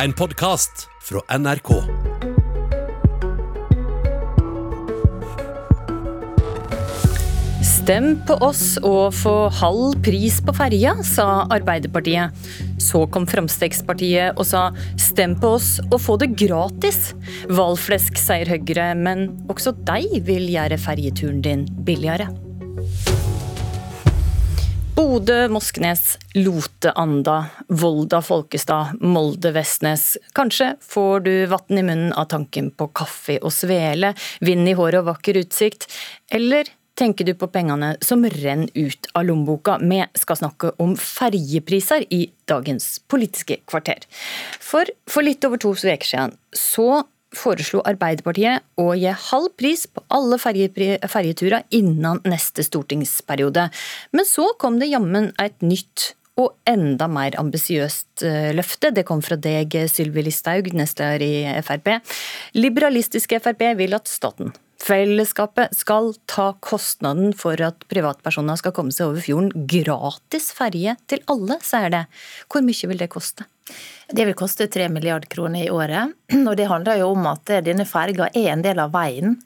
En podkast fra NRK. Stem på oss og få halv pris på ferja, sa Arbeiderpartiet. Så kom Frp og sa stem på oss og få det gratis. Valflesk, sier Høyre, men også de vil gjøre ferjeturen din billigere. Bodø, Moskenes, Lote, Anda, Volda, Folkestad, Molde, Vestnes. Kanskje får du vann i munnen av tanken på kaffe og svele, vind i håret og vakker utsikt. Eller tenker du på pengene som renner ut av lommeboka? Vi skal snakke om ferjepriser i dagens Politiske kvarter. For for litt over to uker siden så foreslo Arbeiderpartiet å gi halv pris på alle ferjeturer innen neste stortingsperiode. Men så kom det jammen et nytt og enda mer ambisiøst eh, løfte. Det kom fra deg, Sylvi Listhaug, nestleder i Frp. Liberalistiske Frp vil at staten Fellesskapet skal ta kostnaden for at privatpersoner skal komme seg over fjorden. Gratis ferje til alle, sier det. Hvor mye vil det koste? Det vil koste 3 milliarder kroner i året. Og det handler jo om at denne ferga er en del av veien.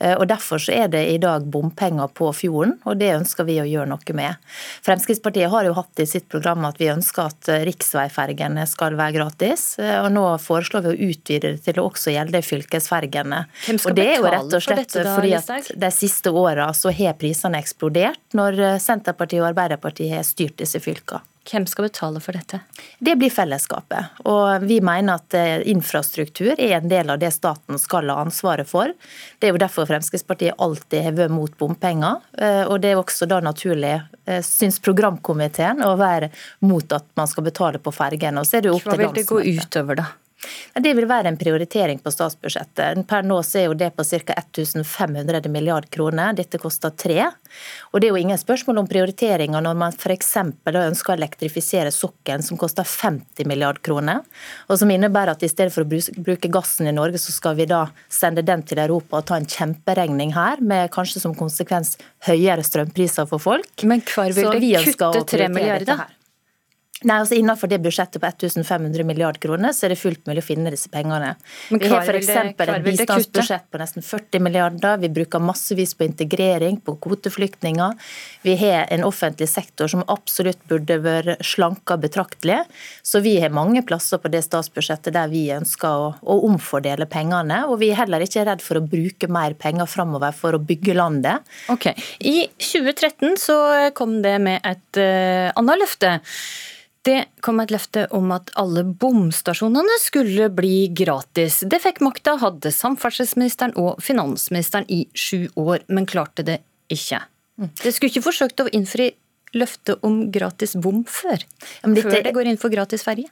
Eh, og Derfor så er det i dag bompenger på fjorden, og det ønsker vi å gjøre noe med. Fremskrittspartiet har jo hatt i sitt program at vi ønsker at eh, riksveifergene skal være gratis. Eh, og Nå foreslår vi å utvide det til å også gjelde fylkesfergene. Hvem skal og det er jo rett og slett for dette, fordi at de siste åra har prisene eksplodert når Senterpartiet og Arbeiderpartiet har styrt disse fylkene. Hvem skal betale for dette? Det blir fellesskapet. Og vi mener at eh, infrastruktur er en del av det staten skal ha ansvaret for. Det er jo derfor Fremskrittspartiet alltid har vært mot bompenger. Eh, og det er også da naturlig, eh, syns programkomiteen, å være mot at man skal betale på fergene. Hva vil det gå utover, da? Det vil være en prioritering på statsbudsjettet. Per nå er jo det på ca. 1500 milliard kroner. Dette koster tre. Og det er jo ingen spørsmål om prioriteringer når man f.eks. ønsker å elektrifisere sokkelen, som koster 50 milliard kroner. Og som innebærer at i stedet for å bruke gassen i Norge, så skal vi da sende den til Europa og ta en kjemperegning her, med kanskje som konsekvens høyere strømpriser for folk. Men hvor vil det kutte tre milliarder? Nei, altså Innenfor det budsjettet på 1500 milliard kroner, så er det fullt mulig å finne disse pengene. vi har f.eks. et bistandsbudsjett på nesten 40 milliarder. Vi bruker massevis på integrering, på kvoteflyktninger. Vi har en offentlig sektor som absolutt burde vært slanka betraktelig. Så vi har mange plasser på det statsbudsjettet der vi ønsker å, å omfordele pengene. Og vi er heller ikke redd for å bruke mer penger framover for å bygge landet. Ok. I 2013 så kom det med et uh, annet løfte. Det kom et løfte om at alle bomstasjonene skulle bli gratis. Det fikk makta, hadde samferdselsministeren og finansministeren i sju år, men klarte det ikke. Det skulle ikke forsøkt å innfri løfte om gratis bom før? Før det går inn for gratis ferge?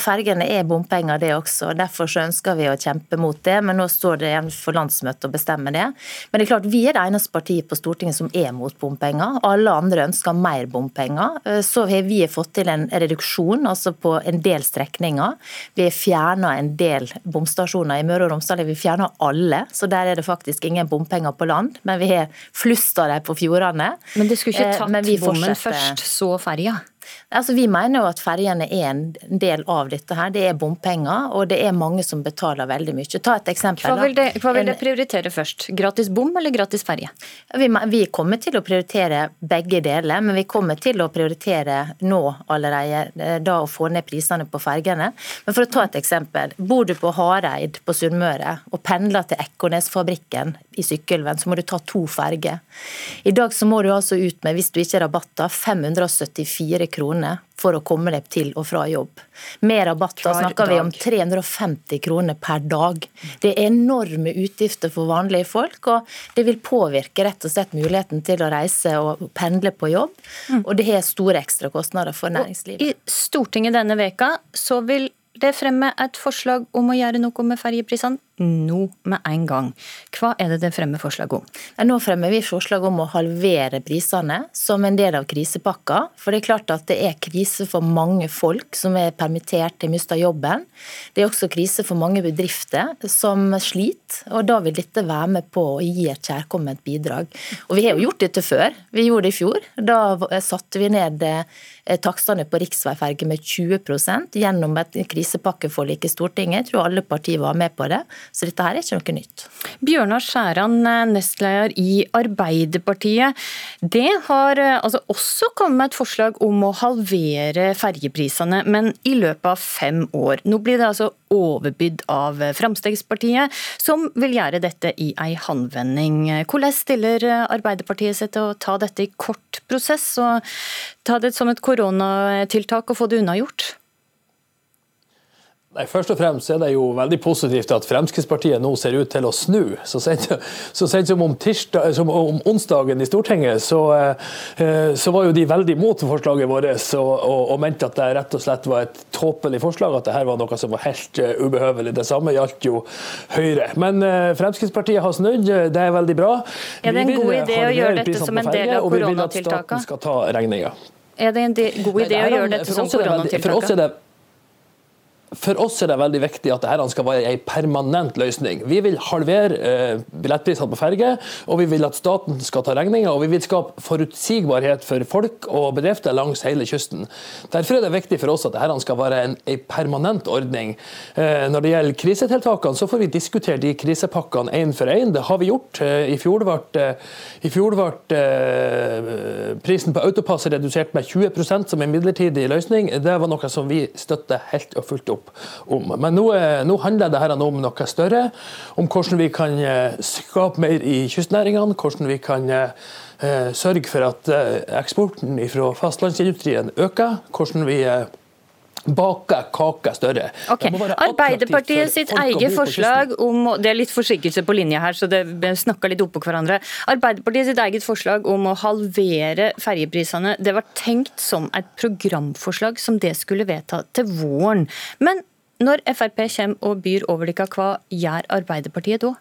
Fergene er bompenger, det også. Derfor så ønsker vi å kjempe mot det. Men nå står det igjen for landsmøtet å bestemme det. Men det er klart, vi er det eneste partiet på Stortinget som er mot bompenger. Alle andre ønsker mer bompenger. Eh, så har vi fått til en reduksjon altså på en del strekninger. Vi har fjerna en del bomstasjoner. I Møre og Romsdal har vi fjerna alle, så der er det faktisk ingen bompenger på land. Men vi har flust av dem på fjordene. Men det skulle ikke eh, tatt bommen først, så ferja? Altså, vi mener jo at ferjene er en del av dette. her. Det er bompenger, og det er mange som betaler veldig mye. Ta et eksempel. Hva vil, det, hva vil det prioritere først? Gratis bom eller gratis ferje? Vi, vi, kommer til å prioritere begge deler, men vi kommer til å prioritere nå allerede eh, da å få ned prisene på fergene. Men for å ta et eksempel. Bor du på Hareid på Sunnmøre og pendler til Ekornesfabrikken i Sykkylven, så må du ta to ferger. I dag så må du altså ut med, hvis du ikke har rabatter, 574 kroner kroner for å komme deg til og fra jobb. Med rabatter snakker vi om 350 kroner per dag. Det er enorme utgifter for vanlige folk, og det vil påvirke rett og slett muligheten til å reise og pendle på jobb. Mm. Og det har store ekstrakostnader for næringslivet. I Stortinget denne veka så vil det fremme et forslag om å gjøre noe med ferjeprisene nå med en gang. Hva er det det fremmer forslag om? Nå fremmer vi forslag om å halvere prisene som en del av krisepakka. For det er klart at det er krise for mange folk som er permittert, har mista jobben. Det er også krise for mange bedrifter som sliter, og da vil dette være med på å gi et kjærkomment bidrag. Og vi har jo gjort dette før. Vi gjorde det i fjor. Da satte vi ned Eh, takstene på riksveiferger med 20% gjennom et krisepakkeforlik i Stortinget. Jeg tror alle partier var med på det, så dette her er ikke noe nytt. Bjørnar Skjæran, nestleder i Arbeiderpartiet. Det har eh, altså også kommet med et forslag om å halvere ferjeprisene, men i løpet av fem år. Nå blir det altså overbydd av Fremskrittspartiet, som vil gjøre dette i ei handvending. Hvordan stiller Arbeiderpartiet seg til å ta dette i kort prosess, og ta det som et koronatiltak og få det unnagjort? Nei, Først og fremst er det jo veldig positivt at Fremskrittspartiet nå ser ut til å snu. Så sent som om, tirsdag, som om onsdagen i Stortinget, så, eh, så, var jo de veldig mot forslaget vårt og, og, og, mente at det rett og slett var et tåpelig forslag, at det her var noe som var helt eh, ubehøvelig. Det samme gjaldt jo Høyre. Men uh, Fremskrittspartiet har snudd, det er veldig bra. Er det en god idé å gjøre dette som en del av koronatiltakene? Og vi vil at staten skal ta regninga. Er det en god idé å gjøre dette som koronatiltak? For oss er det veldig viktig at dette skal være en permanent løsning. Vi vil halvere eh, billettprisene på ferge, og vi vil at staten skal ta regninga. Og vi vil skape forutsigbarhet for folk og bedrifter langs hele kysten. Derfor er det viktig for oss at dette skal være en, en permanent ordning. Eh, når det gjelder krisetiltakene, så får vi diskutere de krisepakkene én for én. Det har vi gjort. Eh, I fjor ble, i fjor ble prisen på autopass redusert med 20% som en midlertidig løsning. Det var noe som vi støtter helt og fullt opp opp om. Men nå, nå handler dette om noe større. Om hvordan vi kan eh, skape mer i kystnæringene. Hvordan vi kan eh, sørge for at eh, eksporten fra fastlandsindustrien øker. Hvordan vi bake kaka større. Okay. Arbeiderpartiet sitt eget forslag om Det er litt forsinkelse på linja her, så det snakker litt oppå hverandre. Arbeiderpartiet sitt eget forslag om å halvere ferjeprisene, det var tenkt som et programforslag som det skulle vedta til våren. Men når Frp kommer og byr over dere, hva gjør Arbeiderpartiet da?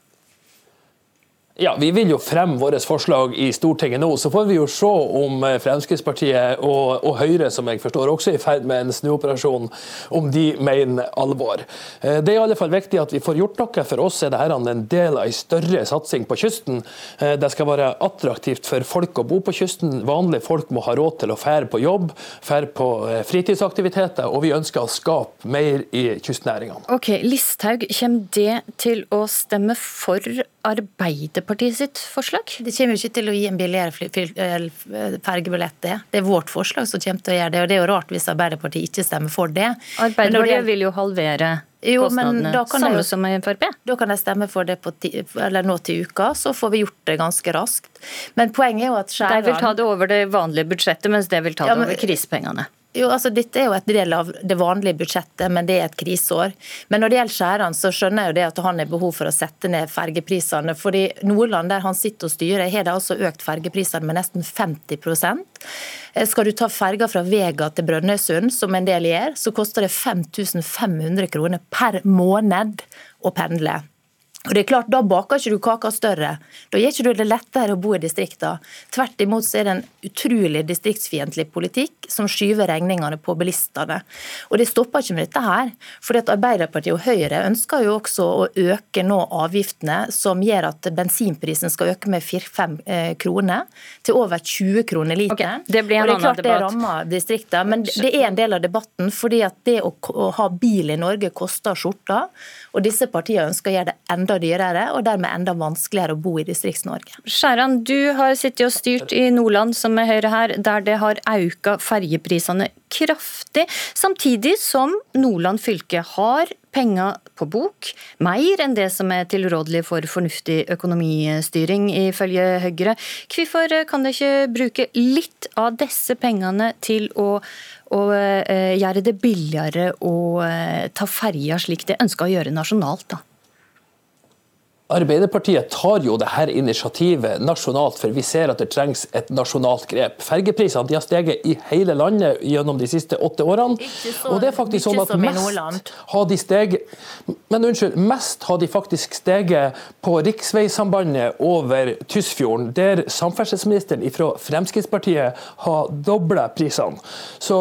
Ja, Vi vil jo fremme våre forslag i Stortinget nå. Så får vi jo se om eh, Fremskrittspartiet og, og Høyre, som jeg forstår også er i ferd med en snuoperasjon, om de mener alvor. Eh, det er i alle fall viktig at vi får gjort noe. For oss er dette en del av en større satsing på kysten. Eh, det skal være attraktivt for folk å bo på kysten. Vanlige folk må ha råd til å fære på jobb, fære på fritidsaktiviteter, og vi ønsker å skape mer i kystnæringene. Ok, Listhaug, kommer det til å stemme for Arbeiderpartiet sitt forslag? Det kommer jo ikke til å gi en billigere fergebillett, det. Det er vårt forslag som kommer til å gjøre det. og Det er jo rart hvis Arbeiderpartiet ikke stemmer for det. Arbeiderpartiet vil jo halvere jo, kostnadene, samme som Frp? Da kan de stemme for det ti, nå til uka, så får vi gjort det ganske raskt. Men poenget er jo at Skjæran De vil ta det over det vanlige budsjettet, mens det vil ta det ja, men, over krisepengene. Jo, altså Dette er jo et del av det vanlige budsjettet, men det er et kriseår. Men når det gjelder Skjæran, så skjønner jeg jo det at han har behov for å sette ned fergeprisene. fordi Nordland, der han sitter og styrer, har det altså økt fergeprisene med nesten 50 eh, Skal du ta ferga fra Vega til Brønnøysund, som en del gjør, så koster det 5500 kroner per måned å pendle. Og det er klart, Da baker ikke du kaka større. Da gjør ikke du det lettere å bo i distriktene. Tvert imot så er det en utrolig distriktsfiendtlig politikk som skyver regningene på bilistene. Og det stopper ikke med dette her. fordi at Arbeiderpartiet og Høyre ønsker jo også å øke nå avgiftene, som gjør at bensinprisen skal øke med 4-5 eh, kroner, til over 20 kroner literen. Okay, det blir en og det er klart debatt. det rammer distriktene, men det er en del av debatten. fordi at det å, å ha bil i Norge koster skjorta. Og disse partiene ønsker å gjøre det enda dyrere, og dermed enda vanskeligere å bo i Distrikts-Norge. Skjæran, du har sittet og styrt i Nordland, som er Høyre her, der det har økt ferjeprisene kraftig, samtidig som Nordland fylke har penger på bok, mer enn det som er tilrådelig for fornuftig økonomistyring, ifølge Høyre. Hvorfor kan de ikke bruke litt av disse pengene til å og eh, gjøre det billigere å eh, ta ferja slik de ønsker å gjøre nasjonalt. da. Arbeiderpartiet tar jo det her initiativet nasjonalt, for vi ser at det trengs et nasjonalt grep. Fergeprisene har steget i hele landet gjennom de siste åtte årene. Så, og det er faktisk sånn at mest har de steget Men unnskyld, mest har de faktisk steget på riksveisambandet over Tysfjorden, der samferdselsministeren fra Fremskrittspartiet har dobla prisene. Så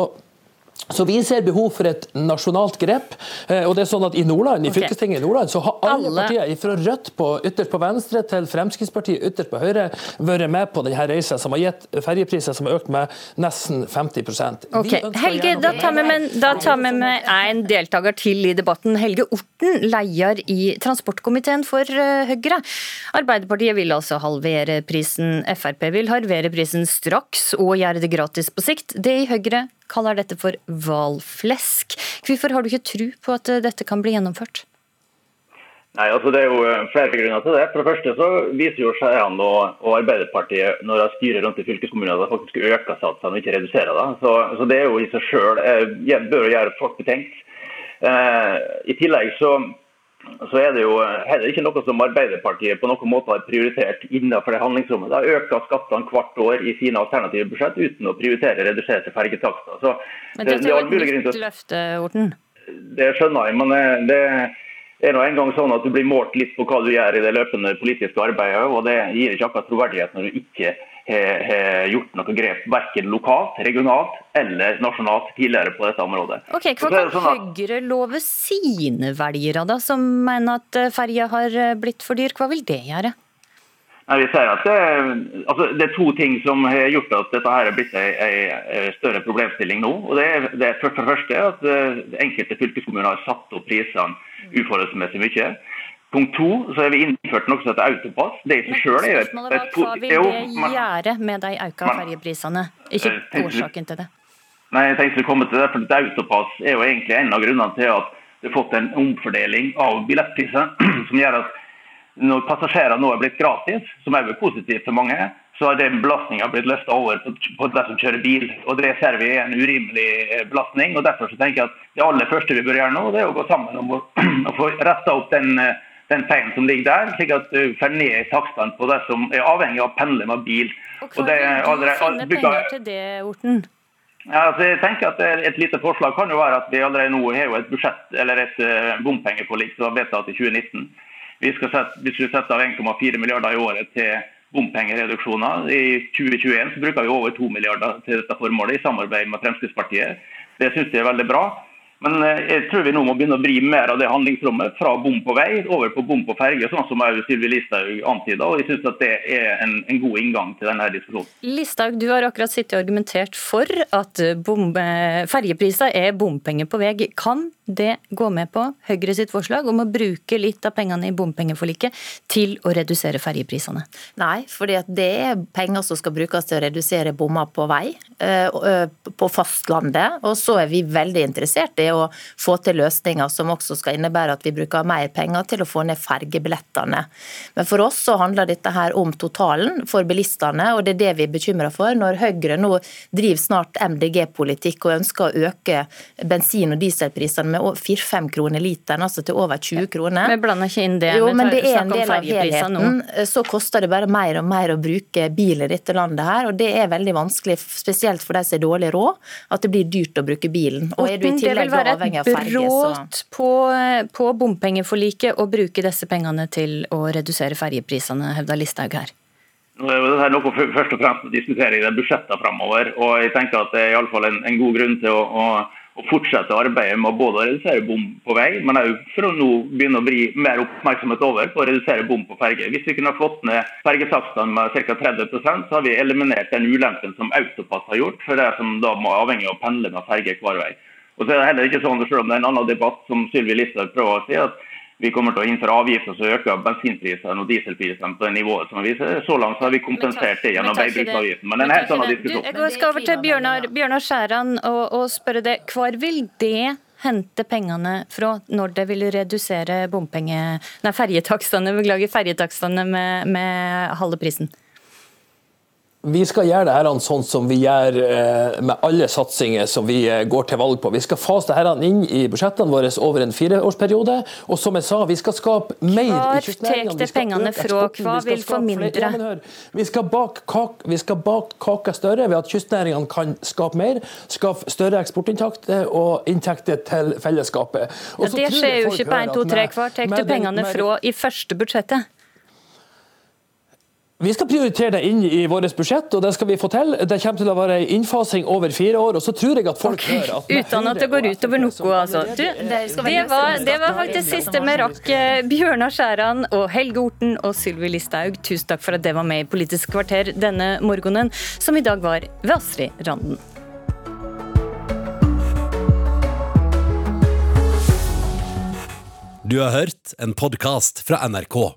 så Vi ser behov for et nasjonalt grep. Eh, og det er sånn at I Nordland, i fylkestinget i Nordland så har alle, alle partier fra Rødt på ytterst på venstre til Fremskrittspartiet ytterst på høyre vært med på denne reisa, som har gitt ferjepriser som har økt med nesten 50% Ok, Helge, da tar vi med, da tar vi med en deltaker til i debatten. Helge Orten, leder i transportkomiteen for eh, Høyre. Arbeiderpartiet vil altså halvere prisen, Frp vil halvere prisen straks og gjøre det gratis på sikt. Det i Høyre kaller dette for hvalflesk. Hvorfor har du ikke tro på at eh, dette kan bli gjennomført? Nei, altså Det er jo eh, flere grunner til det. For det første så viser jo Skeian og, og, Arbeiderpartiet når de styrer rundt i fylkeskommunene at de faktisk øker satsene og ikke reduserer det. Så, så det er jo i seg sjøl eh, bør gjøre folk betenkt. Eh, I tillegg så så er det jo heller ikke noe som Arbeiderpartiet på noen måte har prioritert innenfor det handlingsrommet. De har økt skattene hvert år i sine alternative budsjett uten å prioritere reduserte fergetakster. Så men det, er jo et nytt løfte, Orten? Det skjønner jeg, men eh, det er nå en gang sånn at du blir målt litt på hva du gjør i det løpende politiske arbeidet. og Det gir ikke akkurat troverdighet når du ikke har gjort noe grep verken lokalt, regionalt eller nasjonalt tidligere på dette området. Ok, Hva kan sånn at... Høyre love sine velgere, da, som mener at eh, ferja har eh, blitt for dyr? Hva vil det gjøre? Nei, vi ser at det, altså, det, er to ting som har gjort at dette her er blitt en større problemstilling nå. og Det er, det er for det første at eh, enkelte fylkeskommuner har satt opp prisene uforholdsmessig mye. Punkt to, så har vi innført noe som heter autopass. Det i seg sjøl er jo et, et, Hva vil det gjøre med de økte ferjeprisene, ikke eh, årsaken til det? Nei, jeg tenkte å komme til det, for Autopass er jo egentlig en av grunnene til at det har fått en omfordeling av billettpriser, som gjør at når passasjerer nå er blitt gratis, som er jo positivt for mange, så har den belastninga blitt løfta over på, på de som kjører bil. og Det ser vi er en urimelig eh, belastning. og Derfor så tenker jeg at det aller første vi bør gjøre nå, det er å gå sammen om å, å få retta opp den eh, den feilen som ligger der, slik at du får ned takstene på det som er avhengig av å pendle med bil. Og hva vil du finne penger til det, Orten? Ja, altså jeg tenker at Et lite forslag kan jo være at vi allerede nå har jo et budsjett, eller et uh, bompengeforlik som var vedtatt i 2019. Vi skal sette, hvis vi setter av 1,4 milliarder i året til bompengereduksjoner. I 2021 så bruker vi over 2 milliarder til dette formålet, i samarbeid med Fremskrittspartiet. Det syns jeg er veldig bra. Men eh, jeg tror vi nå må begynne å vri mer av det handlingsrommet fra bom på vei over på bom på ferge, sånn som Sylvi Listhaug antyda. Og jeg synes at det er en, en, god inngang til denne diskusjonen. Listhaug, du har akkurat sittet og argumentert for at ferjepriser er bompenger på vei. Kan det gå med på Høyre sitt forslag om å bruke litt av pengene i bompengeforliket til å redusere ferjeprisene? Nei, for det er penger som skal brukes til å redusere bommer på vei eh, på fastlandet. Og så er vi veldig interessert i å få til løsninger som også skal innebære at vi bruker mer penger til å få ned fergebillettene. Men for oss så handler dette her om totalen for bilistene, og det er det vi er bekymra for. Når Høyre nå driver snart MDG-politikk og ønsker å øke bensin- og dieselprisene med 4-5 kroner literen, altså til over 20 kroner. Vi blander ikke inn det. Jo, men det er en del av helheten. Så koster det bare mer og mer å bruke bil i dette landet her, og det er veldig vanskelig, spesielt for de som har dårlig råd, at det blir dyrt å bruke bilen. Og er du i tillegg være et brudd på, på bompengeforliket å bruke disse pengene til å redusere ferjeprisene, hevda Listhaug her. Det er det noe først og fremst å diskutere i det budsjettet framover. Og jeg tenker at det er i alle fall en, en god grunn til å, å å fortsette arbeidet med både å redusere bom på vei, men òg for å nå begynne å bli mer oppmerksomhet over på å redusere bom på ferge. Hvis vi kunne fått ned fergesatsene med ca. 30% så har vi eliminert den ulempen som Autopass har gjort, for det som da må avhengig av å pendle med ferge hver vei. Og så er det heller ikke sånn, selv om det er en annen debatt som Sylvi Listhaug prøver å si, at vi kommer til å innføre avgifter som øker bensinprisene og dieselprisene på det nivået som vi ser. Så langt så har vi kompensert det gjennom veibruksavgiften. Men en helt annen diskusjon. Jeg skal over til Bjørnar, Bjørnar Skjæran og, og spørre det. Hvor vil det hente pengene fra når det vil redusere bompenge... Nei, ferjetakstene, beklager, ferjetakstene med, med halve prisen? Vi skal gjøre det her sånn som vi gjør eh, med alle satsinger som vi eh, går til valg på. Vi skal fase det her inn i budsjettene våre over en fireårsperiode. Og som jeg sa, vi skal skape mer Kvar i kystnæringene. det pengene fra, hva vil få mindre? Vi skal bak kak, vi skal bak kaka større ved at kystnæringene kan skape mer, skape større eksportinntekter og inntekter til fellesskapet. Ja, det skjer jo ikke på 1, at 2, 3. Tek du pengene fra i første budsjettet? Vi skal prioritere det inn i vårt budsjett, og det skal vi få til. Det kommer til å være en innfasing over fire år. og så tror jeg at folk hører at Uten at det går utover noe, altså. Du, det var, det var faktisk siste vi rakk. Eh, Bjørnar Skjæran og Helge Orten og Sylvi Listhaug, tusen takk for at det var med i Politisk kvarter denne morgenen, som i dag var ved Astrid Randen. Du har hørt en podkast fra NRK.